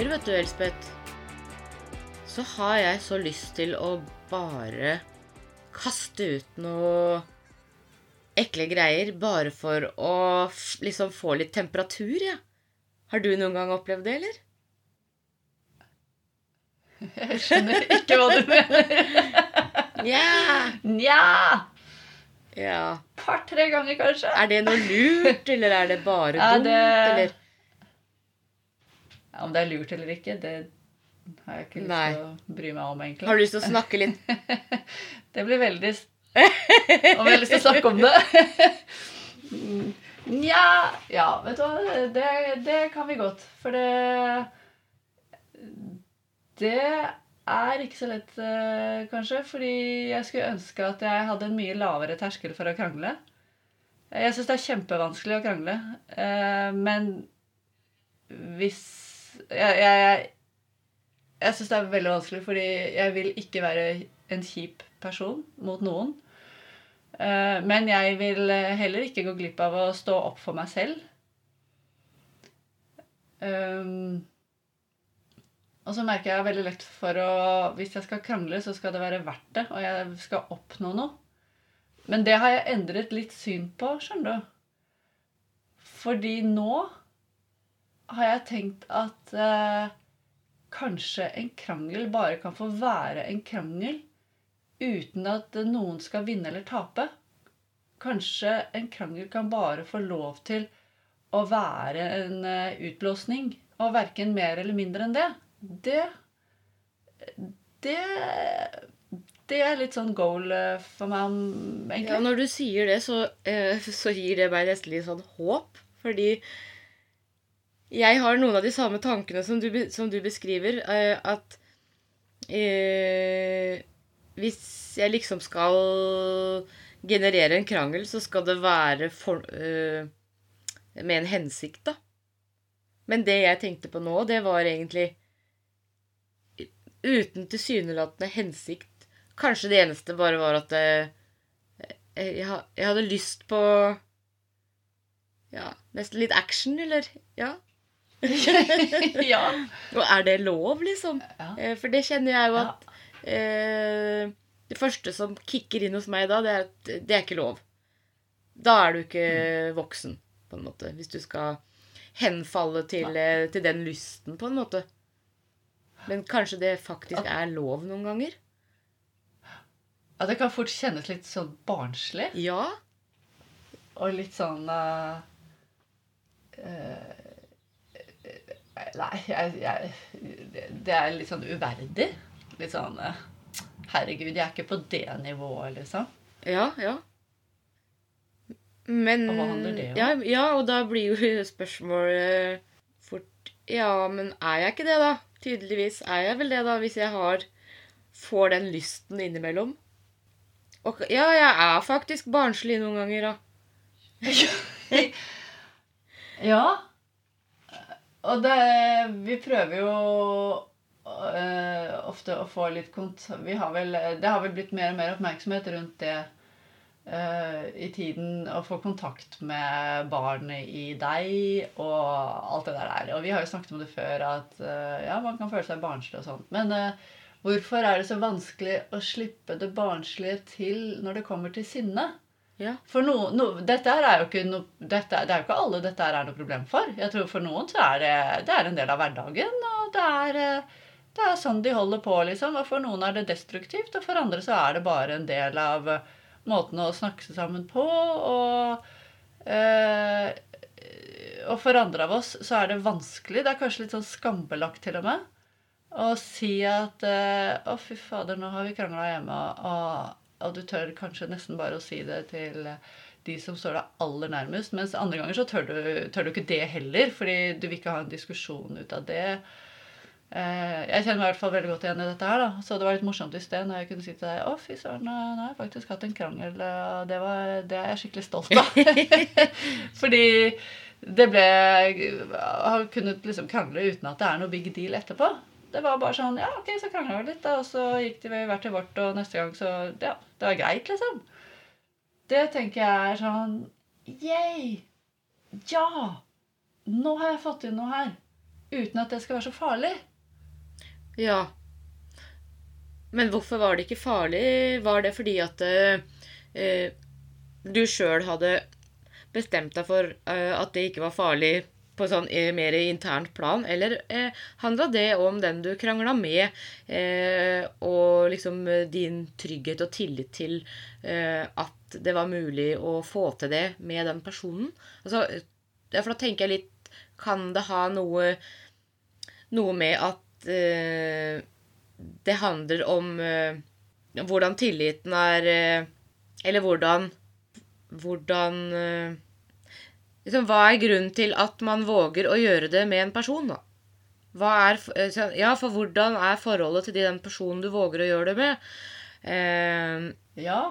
Ganger, vet du, Elspeth, så har jeg så lyst til å bare kaste ut noe ekle greier bare for å liksom få litt temperatur, ja. Har du noen gang opplevd det, eller? Jeg skjønner ikke hva du mener. Nja. Nja. ja. Par-tre ganger, kanskje. Er det noe lurt, eller er det bare Ja, dumt, det- eller? Om det er lurt eller ikke, det har jeg ikke lyst til å bry meg om, egentlig. Har du lyst til å snakke litt? Det blir veldig Om jeg har lyst til å snakke om det? Nja Ja, vet du hva. Det, det kan vi godt. For det Det er ikke så lett, eh, kanskje. Fordi jeg skulle ønske at jeg hadde en mye lavere terskel for å krangle. Jeg syns det er kjempevanskelig å krangle. eh, Men hvis Jeg, jeg, jeg, syns det er veldig vanskelig, fordi jeg vil ikke være en kjip person mot noen. Eh, Men jeg vil heller ikke gå glipp av å stå opp for meg selv. Um, og så merker jeg veldig lett for å Hvis jeg skal krangle, så skal det være verdt det, og jeg skal oppnå noe. Men det har jeg endret litt syn på, skjønner du. Fordi nå har jeg tenkt at eh, kanskje en krangel bare kan få være en krangel uten at noen skal vinne eller tape. Kanskje en krangel kan bare få lov til å være en eh, utblåsning, og verken mer eller mindre enn det. Det Det Det er litt sånn goal eh, for meg, egentlig. Ja, når du sier det, så, eh, så gir det meg nesten litt sånn håp. Fordi jeg har noen av de samme tankene som du, som du beskriver. Eh, at eh, hvis jeg liksom skal generere en krangel, så skal det være for, eh, med en hensikt, da. Men det jeg tenkte på nå, det var egentlig uten tilsynelatende hensikt. Kanskje det eneste bare var at eh, jeg, jeg hadde lyst på Ja, nesten litt action, eller? Ja. ja. Og er det lov, liksom? ja. Eh, For det kjenner jeg jo at eh, Det første som kicker inn hos meg da, det er at det er ikke lov. Da er du ikke voksen, på en måte. Hvis du skal henfalle til, eh, til den lysten, på en måte. Men kanskje det faktisk er lov noen ganger? Ja, det kan fort kjennes litt sånn barnslig. Ja. Og litt sånn uh, eh, Nei, jeg, jeg, det er litt sånn uverdig. Litt sånn eh, Herregud, jeg er ikke på det nivået, liksom. Ja, ja. Men Og hva handler det om? Ja, ja, og da blir jo spørsmålet fort Ja, men er jeg ikke det, da? Tydeligvis er jeg vel det, da, hvis jeg har får den lysten innimellom. Og ja, jeg er faktisk barnslig noen ganger, da. ja. Og det Vi prøver jo uh, ofte å få litt kont... Vi har vel, det har vel blitt mer og mer oppmerksomhet rundt det uh, i tiden å få kontakt med barnet i deg og alt det der. Og vi har jo snakket om det før, at uh, ja, man kan føle seg barnslig og sånt. Men hvorfor er det så vanskelig å slippe det barnslige til når det kommer til sinne? Ja. For no, no, dette er no, dette, Det er jo ikke alle dette er noe problem for. Jeg tror For noen så er det, det er en del av hverdagen. Og det er, eh, det er sånn de holder på, liksom. Og for noen er det destruktivt, og for andre så er det bare en del av eh, måten å snakke sammen på. Og, eh, og for andre av oss så er det vanskelig. Det er kanskje litt sånn skambelagt til og med. Å si at eh, Å, fy fader, nå har vi krangla hjemme. og og du tør kanskje nesten bare å si det til de som står deg aller nærmest. Mens andre ganger så tør du, tør du ikke det heller, fordi du vil ikke ha en diskusjon ut av det. Eh, Jeg kjenner meg i hvert fall veldig godt igjen i dette her. da. Så det var litt morsomt i sted når jeg kunne si til deg å fy søren, nå har jeg faktisk hatt en krangel. Det, var, det er jeg skikkelig stolt av. fordi det ble Har kunnet liksom krangle uten at det er noe big deal etterpå. Det var bare sånn Ja, ok, så krangla vi litt, da, og så gikk de hvert til vårt, og neste gang så Ja, det var greit, liksom. Det tenker jeg er sånn Yeah! Ja! Nå har jeg fått inn noe her. Uten at det skal være så farlig. Ja. Men hvorfor var det ikke farlig? Var det fordi at eh, eh, du sjøl hadde bestemt deg for eh, at det ikke var farlig på sånn eh, mer internt plan? Eller eh, handla det om den du krangla med, eh, og liksom eh, din trygghet og tillit til eh, at det var mulig å få til det med den personen? Altså, for da tenker jeg litt Kan det ha noe, noe med at eh, det handler om eh, hvordan tilliten er eh, Eller hvordan Hvordan eh, liksom, Hva er grunnen til at man våger å gjøre det med en person, da? Er, eh, ja, for hvordan er forholdet til den personen du våger å gjøre det med? Eh, Ja.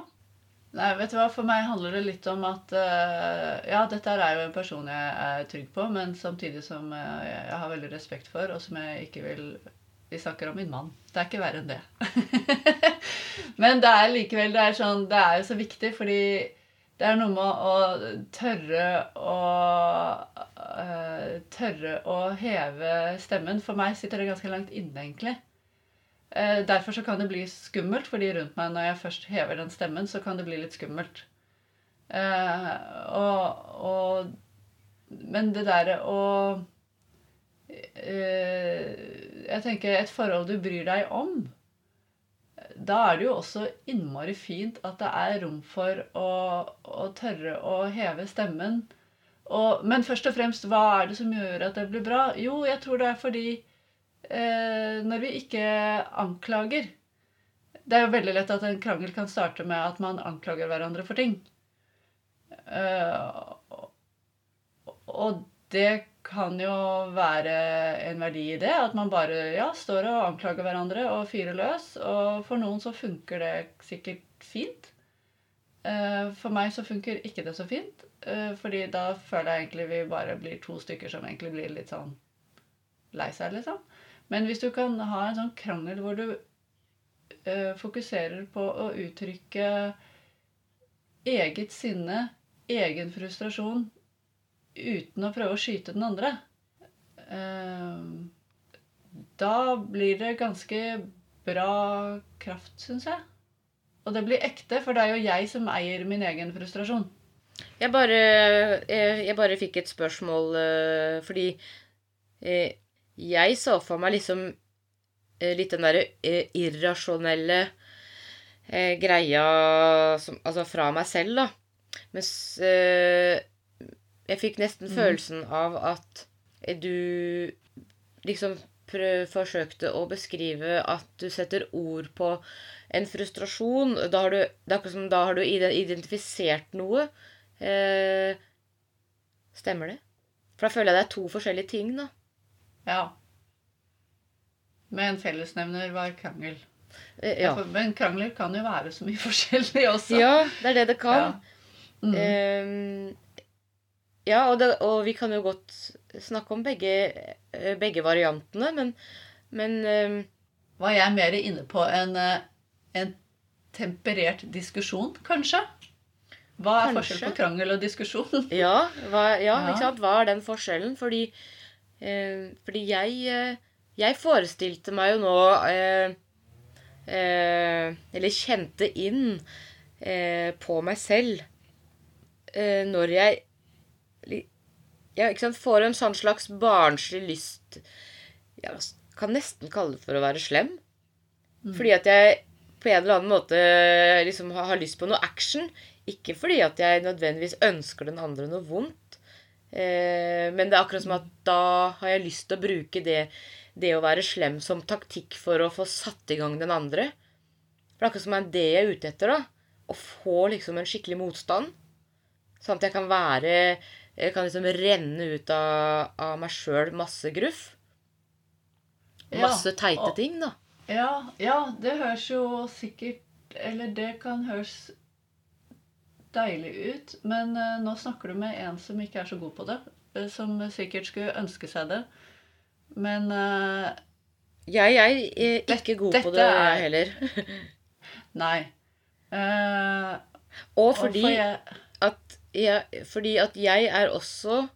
Nei, vet du hva, For meg handler det litt om at uh, Ja, dette er jo en person jeg er trygg på, men samtidig som uh, jeg har veldig respekt for, og som jeg ikke vil Vi snakker om min mann. Det er ikke verre enn det. men det er likevel det er sånn, det er jo så viktig, fordi det er noe med å tørre å uh, Tørre å heve stemmen. For meg sitter det ganske langt inne, egentlig. Uh, derfor så kan det bli skummelt, fordi rundt meg når jeg først hever den stemmen, så kan det bli litt skummelt. Uh, og, og Men det derre å Jeg tenker et forhold du bryr deg om. Da er det jo også innmari fint at det er rom for å, å tørre å heve stemmen. Og, men først og fremst, hva er det som gjør at det blir bra? Jo, jeg tror det er fordi eh, når vi ikke anklager Det er jo veldig lett at en krangel kan starte med at man anklager hverandre for ting. Eh, og- og det kan jo være en verdi i det, at man bare ja, står og anklager hverandre og fyrer løs. Og for noen så funker det sikkert fint. Eh, For meg så funker ikke det så fint, eh, fordi da føler jeg egentlig vi bare blir to stykker som egentlig blir litt sånn lei seg, liksom. Men hvis du kan ha en sånn krangel hvor du eh, fokuserer på å uttrykke eget sinne, egen frustrasjon, uten å prøve å skyte den andre, da blir det ganske bra kraft, syns jeg. Og det blir ekte, for det er jo jeg som eier min egen frustrasjon. Jeg bare, jeg, jeg bare fikk et spørsmål eh, fordi eh, jeg så for meg liksom eh, litt den derre eh, irrasjonelle eh, greia som, Altså fra meg selv, da. Mens eh, jeg fikk nesten mm. følelsen av at du liksom prøv, forsøkte å beskrive at du setter ord på en frustrasjon. Da har du, det er akkurat som da har du identifisert noe. Eh, stemmer det? For da føler jeg det er to forskjellige ting, da. Ja. Med en fellesnevner var krangel. Eh, ja. Men krangler kan jo være så mye forskjellig også. ja, det er det det kan. Ja. Mm. Eh, ja, og, det, og vi kan jo godt snakke om begge, eh, begge variantene, men, men eh, Var jeg mer inne på en, eh, en temperert diskusjon, kanskje? Hva er Kanskje. forskjell på krangel og diskusjon? Ja, hva, ja, ikke sant? Hva er den forskjellen? Fordi, eh, fordi jeg, eh, jeg forestilte meg jo nå eh, eh, Eller kjente inn eh, på meg selv eh, når jeg ja, ikke sant, får en sånn slags barnslig lyst Jeg kan nesten kalle det for å være slem. Fordi at jeg på en eller annen måte liksom har, har lyst på noe action. Ikke fordi at jeg nødvendigvis ønsker den andre noe vondt. Eh, men det er akkurat som at da har jeg lyst til å bruke det, det å være slem som taktikk for å få satt i gang den andre. For det er akkurat som det er det jeg er ute etter. da. Å få liksom en skikkelig motstand. Sånn at jeg kan være Jeg kan liksom renne ut av, av meg sjøl masse gruff. Ja, Masse teite og- ting, da. Ja, ja, det høres jo sikkert Eller det kan høres deilig ut, men uh, nå snakker du med en som ikke er så god på det. eh, som sikkert skulle ønske seg det. Men uh, Jeg er ikke god på det, er- heller. nei. Og fordi jeg, at, jeg, fordi at jeg er også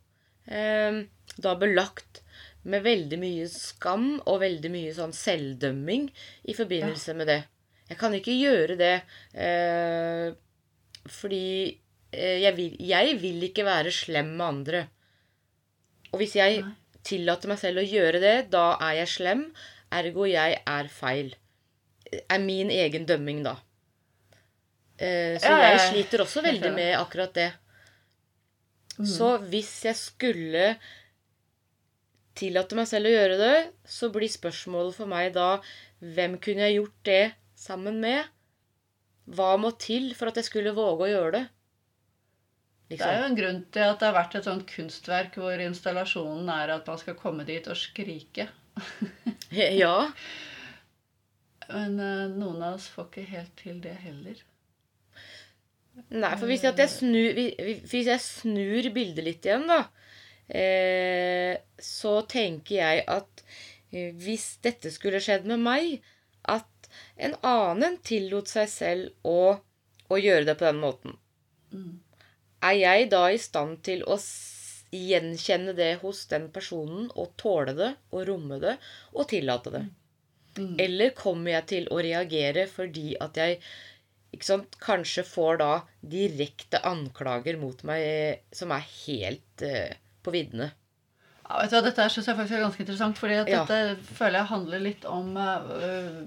da belagt med veldig mye skam og veldig mye sånn selvdømming i forbindelse med det. Jeg kan ikke gjøre det eh, fordi eh, jeg, vil, jeg vil ikke være slem med andre. Og hvis jeg Nei. tillater meg selv å gjøre det, da er jeg slem. Ergo jeg er feil. Er min egen dømming, da. Eh, så Ja, ja, jeg sliter også veldig med akkurat det. Mm. Så hvis jeg skulle tillate meg selv å gjøre det, så blir spørsmålet for meg da hvem kunne jeg gjort det sammen med? Hva må til for at jeg skulle våge å gjøre det? Det er Liksom. jo en grunn til at det har vært et sånt kunstverk hvor installasjonen er at man skal komme dit og skrike. Ja. Men eh, noen av oss får ikke helt til det heller. Nei, for hvis jeg, jeg, snur, hvis jeg snur bildet litt igjen, da, eh, så tenker jeg at eh, hvis dette skulle skjedd med meg, at en annen tillot seg selv å, å gjøre det på den måten, Mm. er jeg da i stand til å gjenkjenne det hos den personen og tåle det og romme det og tillate det? Mm. Eller kommer jeg til å reagere fordi at jeg ikke sant, kanskje får da direkte anklager mot meg eh, som er helt eh, på viddene? Ja, vet du Dette syns jeg faktisk er ganske interessant, fordi at Ja. dette føler jeg handler litt om uh,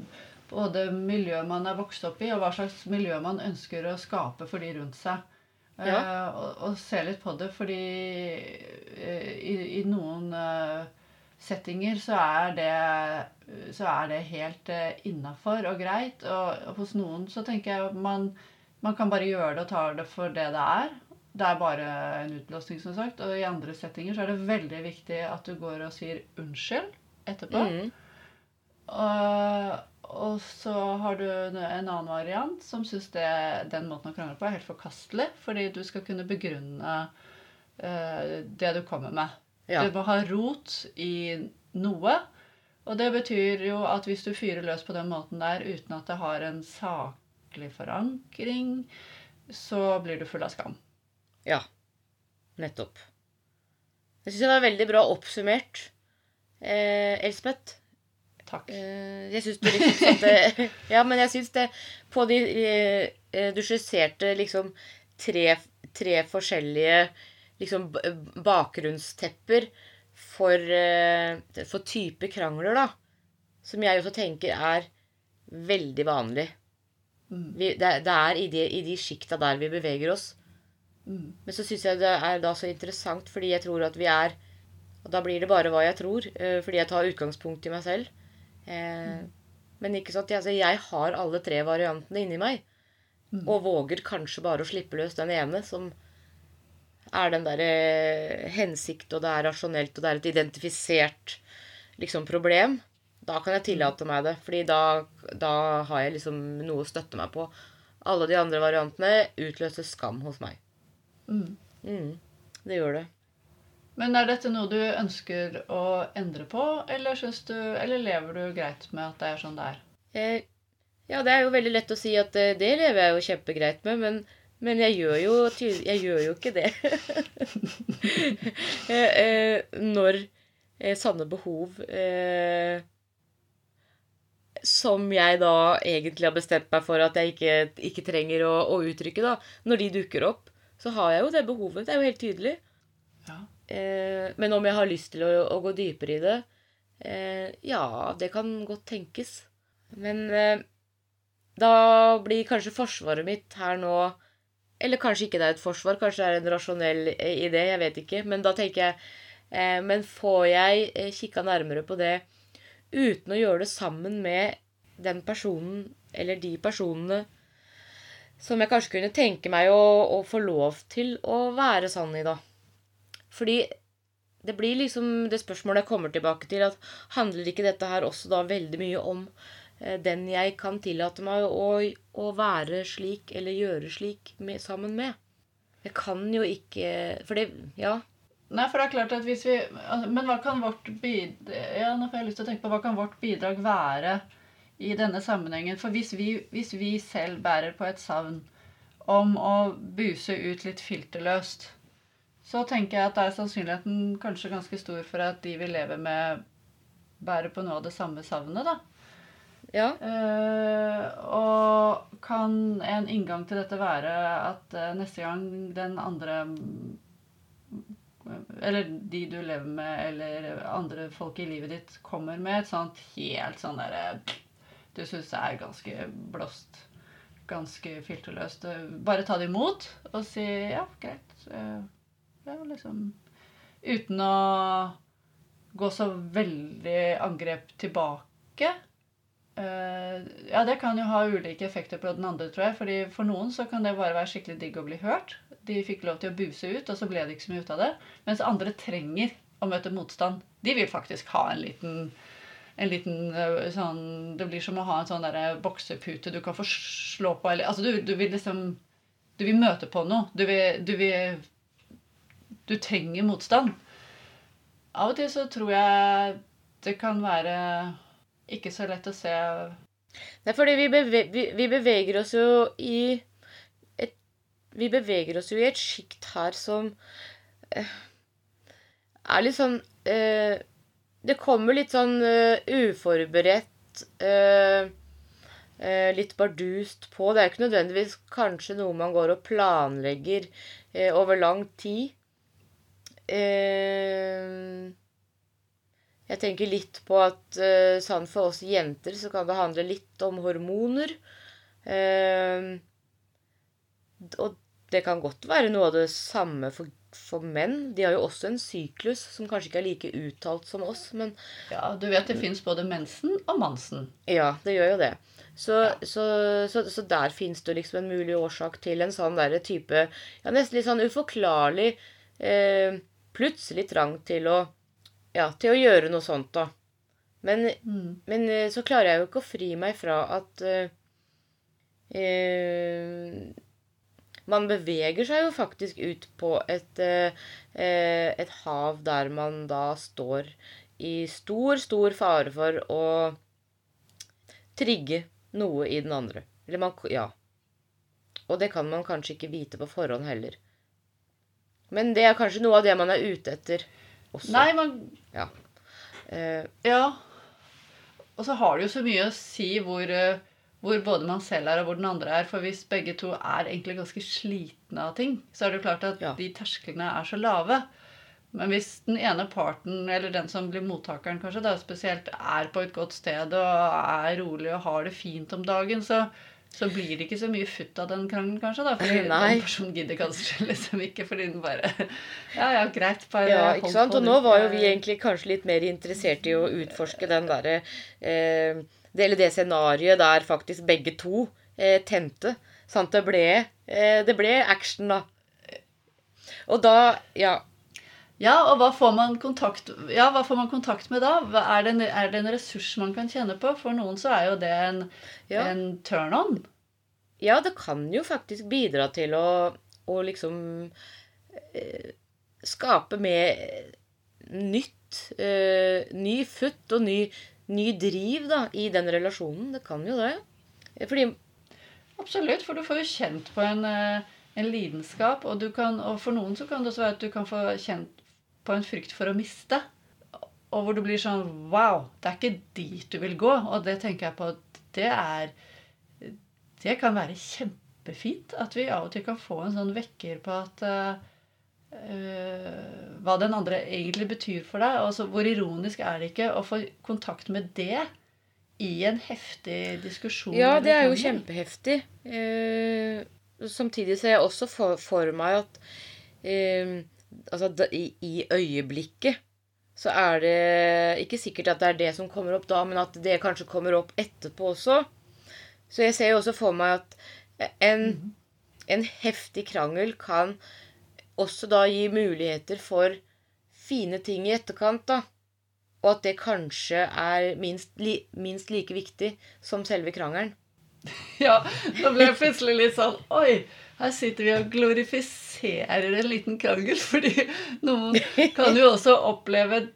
både miljøet man er vokst opp i, og hva slags miljø man ønsker å skape for de rundt seg. Ja. Uh, og, og se litt på det, fordi uh, i, i noen eh, settinger så er det, så er det helt innafor og greit. Og hos noen så tenker jeg at man, man kan bare gjøre det og ta det for det det er. Det er bare en utlåsning, som sagt. Og i andre settinger så er det veldig viktig at du går og sier unnskyld etterpå. Mm. Og, og så har du en annen variant som syns den måten å krangle på er helt forkastelig. Fordi du skal kunne begrunne uh, det du kommer med. Ja. Du må ha rot i noe. Og det betyr jo at hvis du fyrer løs på den måten der uten at det har en saklig forankring, så blir du full av skam. Ja. Nettopp. Jeg syns det var veldig bra oppsummert, eh, Elspeth. Takk. Eh, jeg syns du liksom Ja, men jeg syns det På de eh, eh, Du skisserte liksom tre, tre forskjellige liksom bakgrunnstepper for, eh, for type krangler, da. Som jeg også tenker er veldig vanlig. Mm. Vi, det, det er i de, i de sjikta der vi beveger oss. Mm. Men så syns jeg det er da så interessant, fordi jeg tror at vi er Og da blir det bare hva jeg tror, eh, fordi jeg tar utgangspunkt i meg selv. Eh, Men ikke sant, altså, jeg har alle tre variantene inni meg. Mm. Og våger kanskje bare å slippe løs den ene, som er den derre hensikt, og det er rasjonelt, og det er et identifisert liksom, problem. Da kan jeg tillate meg det, fordi da, da har jeg liksom noe å støtte meg på. Alle de andre variantene utløser skam hos meg. Mm. Mm, det gjør det. Men er dette noe du ønsker å endre på, eller, du, eller lever du greit med at det er sånn det er? Eh, ja, det er jo veldig lett å si at eh, det lever jeg jo kjempegreit med, men, men jeg, gjør jo, jeg gjør jo ikke det. eh, eh, når eh, sanne behov eh, Som jeg da egentlig har bestemt meg for at jeg ikke, ikke trenger å, å uttrykke, da. Når de dukker opp, så har jeg jo det behovet. Det er jo helt tydelig. Ja. Eh, men om jeg har lyst til å, å gå dypere i det eh, Ja, det kan godt tenkes. Men eh, da blir kanskje forsvaret mitt her nå Eller kanskje ikke det er et forsvar, kanskje det er en rasjonell eh, idé, jeg vet ikke. Men da tenker jeg eh, Men får jeg eh, kikka nærmere på det uten å gjøre det sammen med den personen eller de personene som jeg kanskje kunne tenke meg å, å få lov til å være sann i, da. Fordi det blir liksom det spørsmålet jeg kommer tilbake til, at handler ikke dette her også da veldig mye om eh, den jeg kan tillate meg å, å være slik eller gjøre slik med, sammen med? Jeg kan jo ikke For det Ja. Nei, for det er klart at hvis vi altså, Men hva kan vårt bidrag Ja, nå får jeg lyst til å tenke på hva kan vårt bidrag være i denne sammenhengen? For hvis vi, hvis vi selv bærer på et savn om å buse ut litt filterløst, så tenker jeg at er sannsynligheten kanskje ganske stor for at de vi lever med, bærer på noe av det samme savnet, da. Ja. Uh, og kan en inngang til dette være at uh, neste gang den andre Eller de du lever med, eller andre folk i livet ditt kommer med et sånt helt sånn derre Du syns er ganske blåst, ganske filterløst. eh, Bare ta det imot og si ja, greit. eh, ja, liksom Uten å gå så veldig angrep tilbake. Eh, ja, det kan jo ha ulike effekter på den andre, tror jeg. fordi For noen så kan det bare være skikkelig digg å bli hørt. De fikk lov til å buse ut, og så ble det ikke så mye ut av det. Mens andre trenger å møte motstand. De vil faktisk ha en liten en liten eh, sånn Det blir som å ha en sånn der boksepute du kan få slå på. Eller, altså du, du vil liksom Du vil møte på noe. Du vil, du vil Du trenger motstand. Av og til så tror jeg det kan være ikke så lett å se Det er fordi vi, beve vi, vi beveger oss jo i et Vi beveger oss jo i et sjikt her som eh, er litt sånn eh, Det kommer litt sånn uh, uforberedt uh, uh, Litt bardust på. Det er ikke nødvendigvis kanskje noe man går og planlegger over lang tid. Jeg tenker litt på at uh, sånn for oss jenter så kan det handle litt om hormoner. Og det kan godt være noe av det samme for, for menn. De har jo også en syklus som kanskje ikke er like uttalt som oss, men Ja, du vet det fins både mensen og mansen. ja, det gjør jo det. Så, så, så, så der fins det liksom en mulig årsak til en sånn derre type Ja, nesten litt sånn uforklarlig eh, plutselig trang til å Ja, til å gjøre noe sånt, da. Men, Mm. men eh, så klarer jeg jo ikke å fri meg fra at eh, eh, Man beveger seg jo faktisk ut på et, eh, eh, et hav der man da står i stor, stor fare for å trigge noe i den andre. Eller man Ja. Og det kan man kanskje ikke vite på forhånd heller. Men det er kanskje noe av det man er ute etter også. Nei, man Eh, Ja. Og så har det jo så mye å si hvor, eh, hvor både man selv er og hvor den andre er. For hvis begge to er egentlig ganske slitne av ting, så er det jo klart at Ja. de tersklene er så lave. Men hvis den ene parten, eller den som blir mottakeren kanskje, da spesielt, er på et godt sted og er rolig og har det fint om dagen, så, så blir det ikke så mye futt av den krangelen, kanskje. da, Fordi Nei. den personen gidder kanskje liksom ikke, fordi den bare Ja, ja, greit. Bare Ja, ikke sant? Og nå var jo vi egentlig kanskje litt mer interessert i å utforske den derre eh, det, Eller det scenarioet der faktisk begge to eh, tente. Sant? Det ble, eh, det ble action, da. Og da Ja. Ja, og hva får man kontakt, ja, hva får man kontakt med da? Er det, en, er det en ressurs man kan kjenne på? For noen så er jo det en, Ja. en turn on. Ja, det kan jo faktisk bidra til å, å liksom eh, skape mer nytt. Eh, ny futt og ny, ny driv da, i den relasjonen. Det kan jo det. Fordi Absolutt, for du får jo kjent på en, eh, en lidenskap. Og, kan, og for noen så kan det også være at du kan få kjent på en frykt for å miste. Og hvor du blir sånn Wow, det er ikke dit du vil gå. Og det tenker jeg på det er Det kan være kjempefint at vi av og til kan få en sånn vekker på at eh, hva den andre egentlig betyr for deg. Altså, hvor ironisk er det ikke å få kontakt med det i en heftig diskusjon? Ja, det er jo kjempeheftig. Eh, samtidig ser jeg også for, for meg at eh, altså, da, i, i øyeblikket så er det ikke sikkert at det er det som kommer opp da, men at det kanskje kommer opp etterpå også. Så jeg ser jo også for meg at en, en heftig krangel kan også da gi muligheter for fine ting i etterkant, da. Og at det kanskje er minst, li, minst like viktig som selve krangelen. Ja, da ble jeg plutselig litt sånn Oi, her sitter vi og glorifiserer en liten krangel. Fordi noen kan jo også oppleve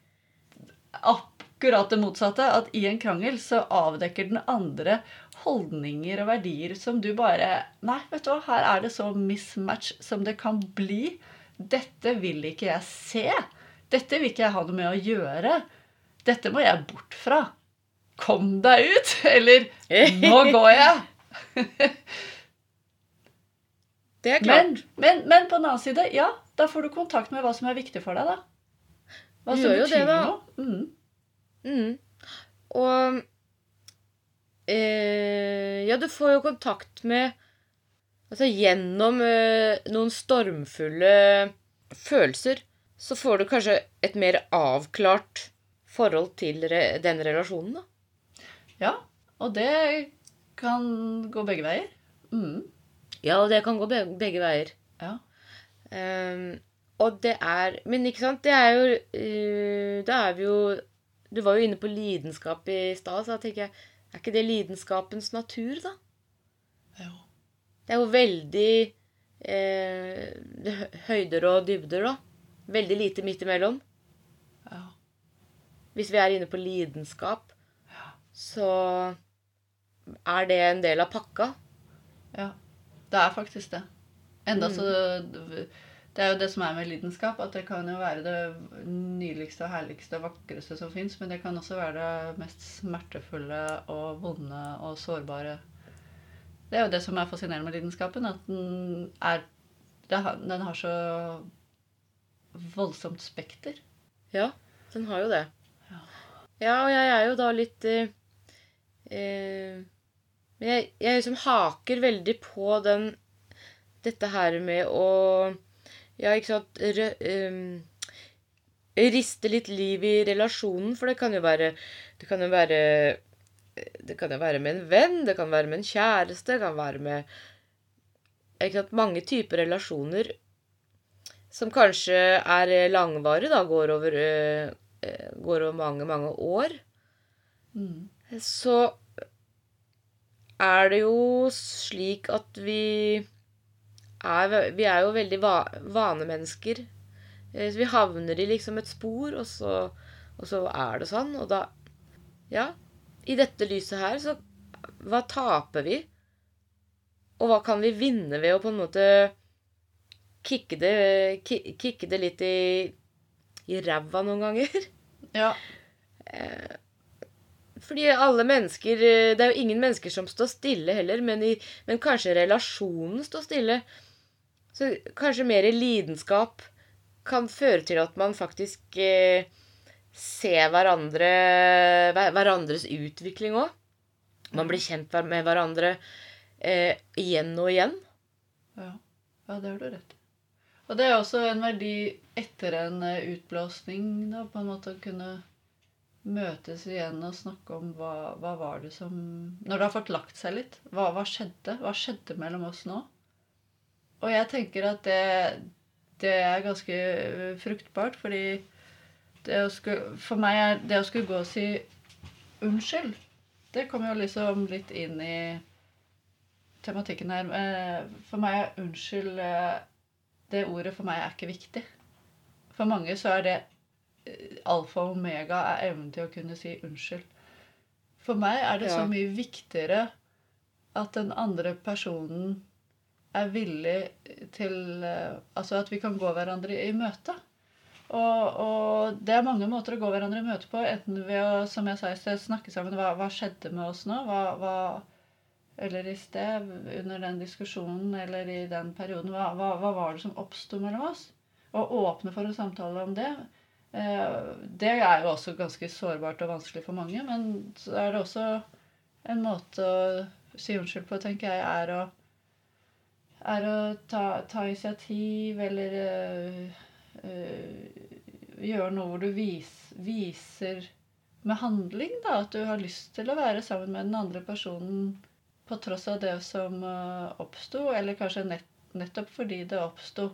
akkurat det motsatte. At i en krangel så avdekker den andre holdninger og verdier som du bare Nei, vet du hva, her er det så mismatch som det kan bli Dette vil ikke jeg se. Dette vil ikke jeg ha noe med å gjøre. Dette må jeg bort fra. Kom deg ut! Eller nå går jeg. Det er klart. Men, men, men på den annen side, ja, da får du kontakt med hva som er viktig for deg, da. Hva som betyr det, noe. Mm. Mm. Og eh, Ja, du får jo kontakt med Altså gjennom eh, noen stormfulle følelser, så får du kanskje et mer avklart forhold til re den relasjonen, da. Ja, og det kan gå begge veier. Mm. Ja, og det kan gå be begge veier. Ja. Um, og det er Men ikke sant, det er jo uh, Da er vi jo Du var jo inne på lidenskap i stad, så da tenker jeg Er ikke det lidenskapens natur, da? Jo. Det er jo veldig eh, høyder og dybder, da. Veldig lite midt imellom. Ja. Hvis vi er inne på lidenskap, så er det en del av pakka. ja. Det er faktisk det. Enda så Det er jo det som er med lidenskap, at det kan jo være det nydeligste og herligste og vakreste som fins, men det kan også være det mest smertefulle og vonde og sårbare. Det er jo det som er fascinerende med lidenskapen, at den er Den har så voldsomt spekter. Ja, den har jo det. Ja. Ja, og jeg er jo da litt eh, eh, jeg, jeg liksom haker veldig på den Dette her med å Ja, ikke sant? Rø, um, Riste litt liv i relasjonen, for det kan jo være Det kan jo være det kan jo være med en venn, det kan være med en kjæreste, det kan være med ikke sant, mange typer relasjoner som kanskje er langvarige, da, går over, går over mange, mange år, Mm. så er det jo slik at vi er, vi er jo veldig va, vanemennesker. Eh, Så vi havner i liksom et spor, og så, og så er det sånn. Og da Ja, i dette lyset her, så Hva taper vi? Og hva kan vi vinne ved å på en måte kicke det, kicke det litt i, i ræva noen ganger? Ja. Fordi alle mennesker eh, Det er jo ingen mennesker som står stille heller, men, i, men kanskje relasjonen står stille. Så kanskje mer lidenskap kan føre til at man faktisk eh, ser hverandre hver- hverandres utvikling òg. Man blir kjent med hverandre eh, igjen og igjen. Ja. ja, det har du rett i. Og det er også en verdi etter en eh, utblåsning, da, på en måte å kunne møtes igjen og snakke om hva, hva var det som Når det har fått lagt seg litt, hva, hva skjedde? Hva skjedde mellom oss nå? Og jeg tenker at det, det er ganske eh, fruktbart, fordi skulle, for meg er det å skulle gå og si unnskyld, det kommer jo liksom litt inn i tematikken her. Eh, For meg er unnskyld eh, Det ordet for meg er ikke viktig. For mange så er det eh, alfa og omega er evnen til å kunne si unnskyld. For meg er det Ja. så mye viktigere at den andre personen er villig til eh, Altså at vi kan gå hverandre i møte. Og, og det er mange måter å gå hverandre i møte på. Enten ved å som jeg sa i sted, snakke sammen hva, hva skjedde med oss nå? Hva, hva, eller i sted, under den diskusjonen eller i den perioden, hva, hva, var det som oppsto mellom oss? Og åpne for en samtale om det. Eh, det er jo også ganske sårbart og vanskelig for mange, men så er det også en måte å si unnskyld på, tenker jeg, er å, er å ta, ta initiativ eller øh, øh, gjøre noe hvor du vis, viser med handling da, at du har lyst til å være sammen med den andre personen på tross av det som uh, oppsto, eller kanskje nett, nettopp fordi det oppsto,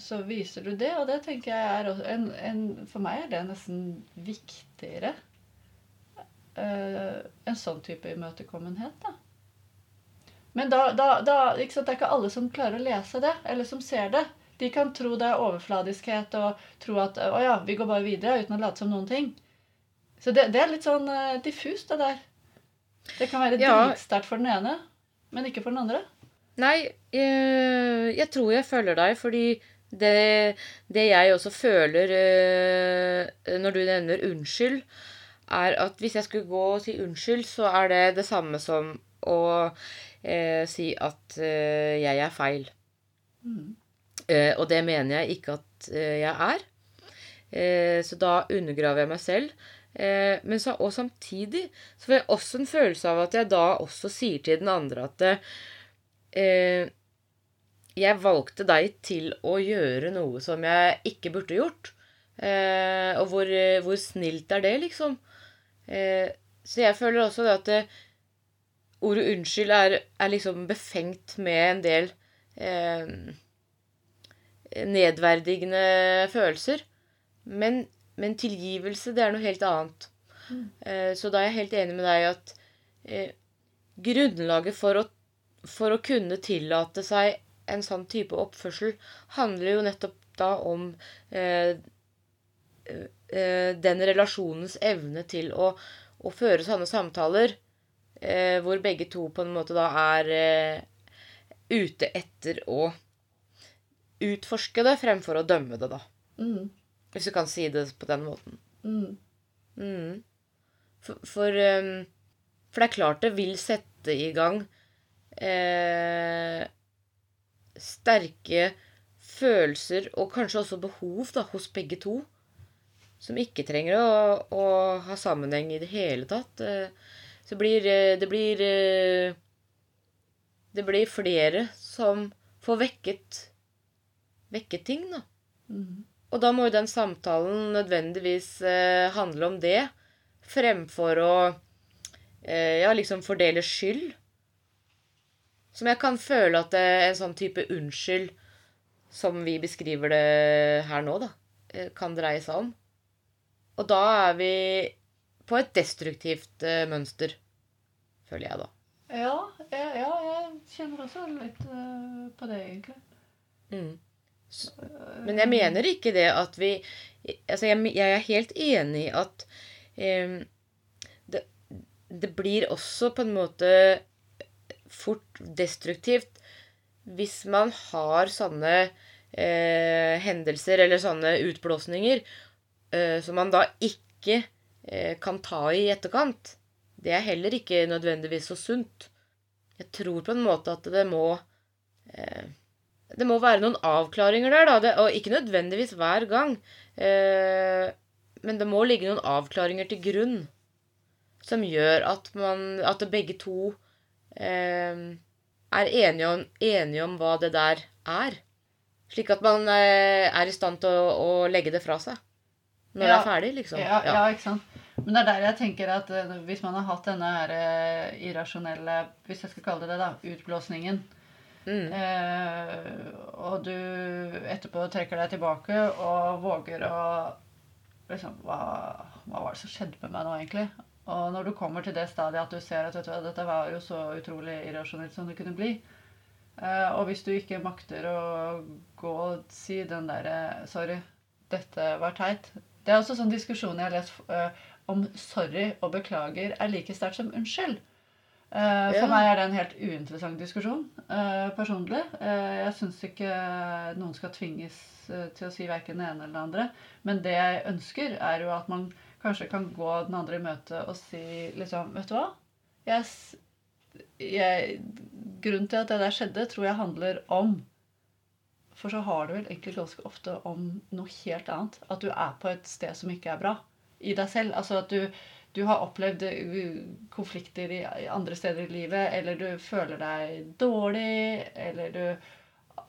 så viser du det. Og det tenker jeg er også en, en For meg er det nesten viktigere. Uh, en sånn type imøtekommenhet, da. Men da, da, da sant, Det er ikke alle som klarer å lese det, eller som ser det. De kan tro det er overfladiskhet og tro at å ja, vi går bare videre uten å late som noen ting. Så det, det er litt sånn eh, diffust, det der. Det kan være Ja. dritsterkt for den ene, men ikke for den andre. Nei, jeg, jeg tror jeg følger deg, fordi Det, det jeg også føler eh, når du nevner unnskyld, er at hvis jeg skulle gå og si unnskyld, så er det det samme som å eh, si at eh, jeg er feil. Mm. Eh, og det mener jeg ikke at eh, jeg er. Eh, så da undergraver jeg meg selv. Eh, men så, og samtidig så får jeg også en følelse av at jeg da også sier til den andre at eh, jeg valgte deg til å gjøre noe som jeg ikke burde gjort. Eh, og hvor, hvor, snilt er det, liksom? Eh, så jeg føler også det at ordet unnskyld er, er, liksom befengt med en del eh, nedverdigende følelser. Men, men, tilgivelse, det er noe helt annet. Mm. Eh, så da er jeg helt enig med deg at eh, grunnlaget for å, for å kunne tillate seg en sånn type oppførsel handler jo nettopp da om eh, eh, den relasjonens evne til å, å føre sånne samtaler eh, hvor begge to på en måte da er eh, ute etter å utforske det fremfor å dømme det, da. Mm. Hvis du kan si det på den måten. Mm. Mm. For, for, um, for, det er klart det vil sette i gang eh, sterke følelser og kanskje også behov da, hos begge to. Som ikke trenger å, å ha sammenheng i det hele tatt. Eh, så blir, eh, det blir eh, Det blir flere som får vekket, vekket ting, da. Mm. Og da må jo den samtalen nødvendigvis handle om det, fremfor å ja, liksom fordele skyld. Som jeg kan føle at det er en sånn type unnskyld, som vi beskriver det her nå, da, eh, kan dreie seg om. Og da er vi på et destruktivt uh, mønster, føler jeg da. Ja, ja, ja, jeg kjenner også litt uh, på det, egentlig. Mm. Men jeg mener ikke det at vi Altså, jeg, jeg er helt enig i at um, det, det blir også på en måte fort destruktivt hvis man har sånne eh, hendelser eller sånne utblåsninger eh, som man da ikke eh, kan ta i i etterkant. Det er heller ikke nødvendigvis så sunt. Jeg tror på en måte at det må eh, Det må være noen avklaringer der, da. Og ikke nødvendigvis hver gang. Eh, men det må ligge noen avklaringer til grunn som gjør at man At begge to eh, er enige om, enige om, hva det der er. Slik at man eh, er i stand til å, å, legge det fra seg når ja, det er ferdig, liksom. Ja, ja. ja, ikke sant. Men det er der jeg tenker at uh, hvis man har hatt denne her, uh, irrasjonelle Hvis jeg skal kalle det det, da. Utblåsningen. Mm. Eh, og du etterpå trekker deg tilbake og våger å liksom hva, hva var det som skjedde med meg nå, egentlig? Og når du kommer til det stadiet at du ser at du, dette var jo så utrolig irrasjonelt som det kunne bli eh, Og hvis du ikke makter å gå og si den derre Sorry, dette var teit. Det er også sånn diskusjon jeg har lest uh, om sorry og beklager er like sterkt som unnskyld. Uh, for ja. meg er det en helt uinteressant diskusjon uh, personlig. Uh, jeg syns ikke noen skal tvinges til å si verken det ene eller det andre. Men det jeg ønsker, er jo at man kanskje kan gå den andre i møte og si liksom Vet du hva? Jeg, jeg, grunnen til at det der skjedde, tror jeg handler om For så har det vel egentlig ganske ofte om noe helt annet. At du er på et sted som ikke er bra i deg selv. Altså at du, du har opplevd konflikter i andre steder i livet, eller du føler deg dårlig, eller du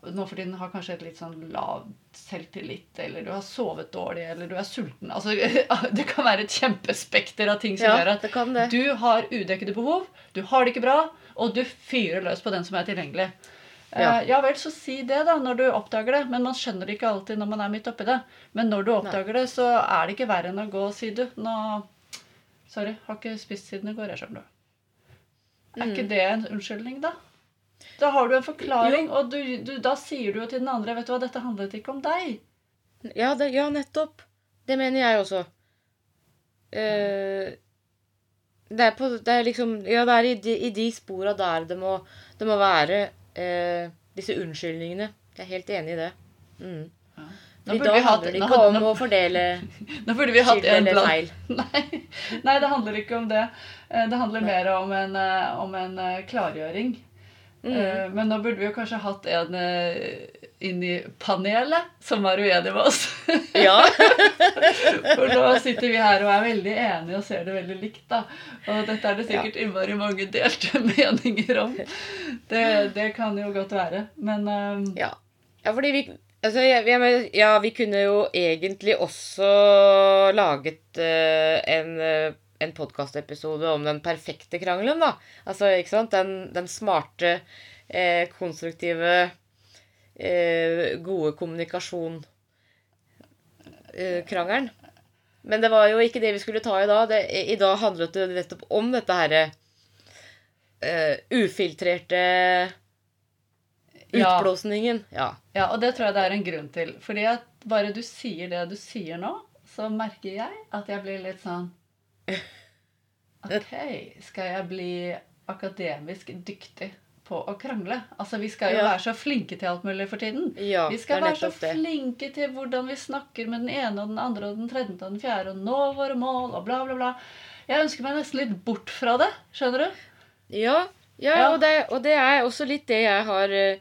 nå for tiden har kanskje et litt sånn lav selvtillit, eller du har sovet dårlig, eller du er sulten altså, Det kan være et kjempespekter av ting som ja, gjør at du har udekkede behov, du har det ikke bra, og du fyrer løs på den som er tilgjengelig. Ja. Uh, ja vel, så si det, da, når du oppdager det. Men man skjønner det ikke alltid når man er midt oppi det. Men når du oppdager Nei. det, så er det ikke verre enn å gå og si du. Nå Sorry, har ikke spist siden i går, jeg skjønner. Er mm. ikke det en unnskyldning, da? Da har du en forklaring, jo. og du, du, da sier du jo til den andre vet du hva, dette handlet ikke om deg. Ja, det, ja nettopp. Det mener jeg også. Uh, det, er på, det er liksom Ja, det er i de, i de spora der det må, det må være uh, disse unnskyldningene. Jeg er helt enig i det. Mm. Ja. Nå dag vi hatt- det ikke om nå- å fordele Nå burde vi hatt en eller feil. Nei, nei, det handler ikke om det. Eh, Det handler mer om en, eh, om en eh, klargjøring. Mm. Eh, Men nå burde vi jo kanskje hatt en eh, inn i panelet som var uenig med oss. Ja. For nå sitter vi her og er veldig enige og ser det veldig likt. da. Og dette er det sikkert innmari mange delte meninger om. Det, det kan jo godt være. Men um... Ja, ja fordi vi altså, ja, vi kunne jo egentlig også laget uh, en, uh, en podkastepisode om den perfekte krangelen, da. Altså, ikke sant? Den, den smarte, eh, konstruktive, eh, gode kommunikasjon-krangelen. Men det var jo ikke det vi skulle ta i dag. Det, I dag handlet det nettopp om dette herre eh, ufiltrerte Ja. utblåsningen. Ja. Ja, og det tror jeg det er en grunn til. Fordi at bare du sier det du sier nå, så merker jeg at jeg blir litt sånn Ok, skal jeg bli akademisk dyktig på å krangle? Altså, vi skal jo Ja. være så flinke til alt mulig for tiden. ja Vi skal være så det. flinke til hvordan vi snakker med den ene og den andre og den tredje og den fjerde og nå våre mål og bla, bla, bla. Jeg ønsker meg nesten litt bort fra det. Skjønner du? Ja, ja, Ja. Og, det, og det er også litt det jeg har eh,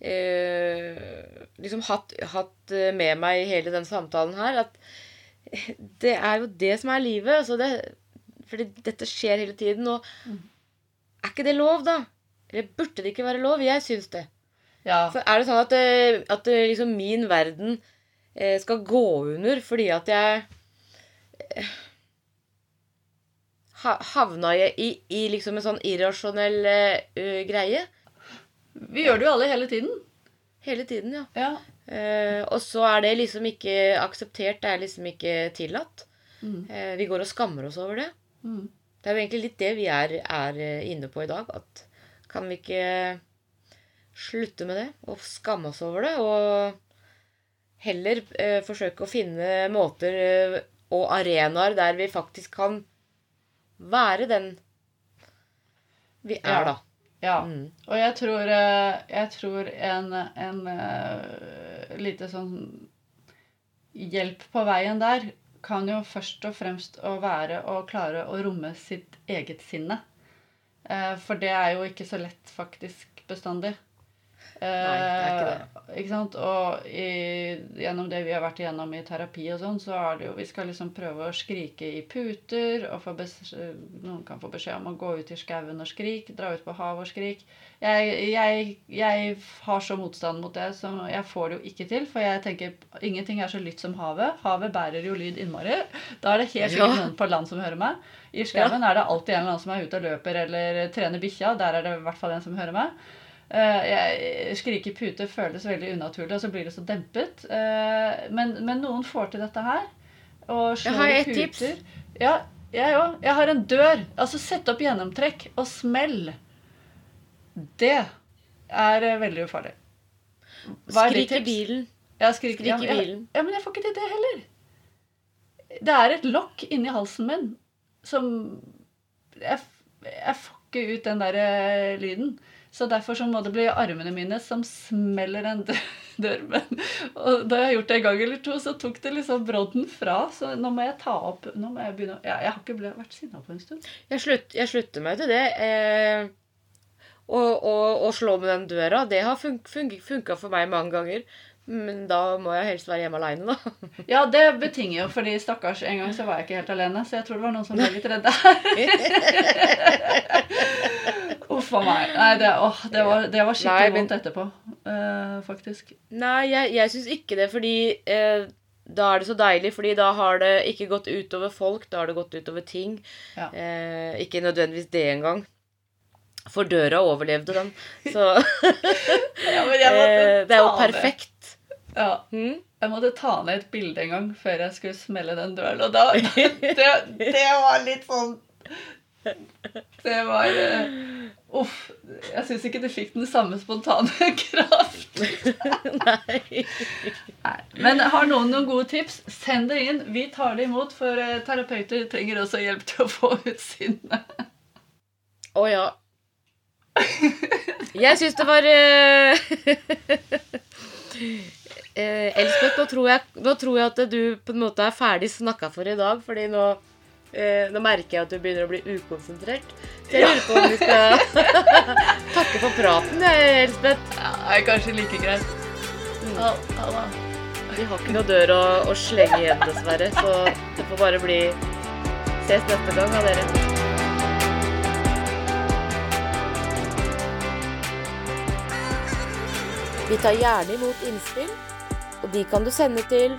eh, liksom hatt, hatt eh, med meg i hele den samtalen her. At det er jo det som er livet. Altså det, fordi dette skjer hele tiden. Og Mm. er ikke det lov, da? Eller burde det ikke være lov? Jeg syns det. Ja. For er det sånn at, eh, at eh, liksom min verden eh, skal gå under fordi at jeg havna i, i, i liksom en sånn irrasjonell uh, greie Vi gjør det jo alle hele tiden. hele tiden, ja. Ja. Uh, og så er det liksom ikke akseptert, det er liksom ikke tillatt. Mm. Uh, vi går og skammer oss over det. Mm. Det er jo egentlig litt det vi er, er inne på i dag. At kan vi ikke slutte med det og skamme oss over det? Og heller eh, forsøke å finne måter eh, og arenaer der vi faktisk kan være den vi er, Ja. da. ja. Mm. Og jeg tror, eh, jeg tror en, en uh, lite sånn hjelp på veien der kan jo først og fremst å være å klare å romme sitt eget sinne. Eh, For det er jo ikke så lett faktisk bestandig. Det er ikke Eh, ikke sant? Og i, gjennom det vi har vært igjennom i terapi og sånn, så er det jo Vi skal liksom prøve å skrike i puter, og noen kan få beskjed om å gå ut i skauen og skrike, dra ut på havet og skrike. Jeg, jeg, jeg har så motstand mot det, så jeg får det jo ikke til. For jeg tenker ingenting er så lytt som havet. Havet bærer jo lyd innmari. Da er det helt sikkert Ja. noen på land som hører meg. I skauen er det alltid en eller annen som er ute og løper eller trener bikkja. Der er det i hvert fall en som hører meg. Eh, jeg Skrike pute føles veldig unaturlig, og så blir det så dempet. Eh, men, men noen får til dette her. Og slår Jeg har et tips. Ja, jeg òg. Jeg har en dør. Altså sett opp gjennomtrekk og smell. Det er eh, veldig ufarlig. Hva er Skrik i bilen. Ja, skrik, Skrik ja, i bilen. Ja, men jeg får ikke til det heller. Det er et lokk inni halsen min som Jeg, jeg får ikke ut den der lyden. Så derfor så må det bli armene mine som smeller en dør- dørmen. Og da jeg har gjort det en gang eller to, så tok det liksom brodden fra. Så nå må jeg ta opp Nå må jeg begynne ja, Jeg har ikke ble, vært sinna på en stund. Jeg, slutt, jeg slutter meg til det. Eh, og, og, og slå med den døra, det har fun fun funka for meg mange ganger. Men da må jeg helst være hjemme aleine, da. Ja, det betinger jo, fordi stakkars, en gang så var jeg ikke helt alene, så jeg tror det var noen som ble litt redde her. Uff a meg. Nei, det, åh, det, var, det var skikkelig Nei, men- vondt etterpå, uh, faktisk. Nei, jeg, jeg syns ikke det, fordi uh, da er det så deilig. Fordi da har det ikke gått utover folk, da har det gått utover ting. Ja. Eh, ikke nødvendigvis det engang. For døra overlevde den. Så Ja, det er jo perfekt. Ja, Mm? jeg måtte ta ned et bilde en gang før jeg skulle smelle den døren, og da Det, det var litt sånn Det var eh, Uff. Jeg syns ikke du fikk den samme spontane kraft. Nei. Nei. Men har noen noen gode tips, send det inn. Vi tar det imot, for eh, terapeuter trenger også hjelp til å få ut sinnet. Å ja. Jeg syns det var Eh, Elspeth, nå tror, jeg, nå tror jeg at du på en måte er ferdig snakka for i dag, fordi nå, eh, nå merker jeg at du begynner å bli ukonsentrert. Så jeg lurer på om vi skal takke for praten, Elspeth. Ja, det er kanskje like greit. Ha, ha ja da. Vi har ikke noe dør å, å slenge igjen, dessverre, så det får bare bli Ses neste gang, da, dere. Vi tar gjerne imot innspill, og de kan du sende til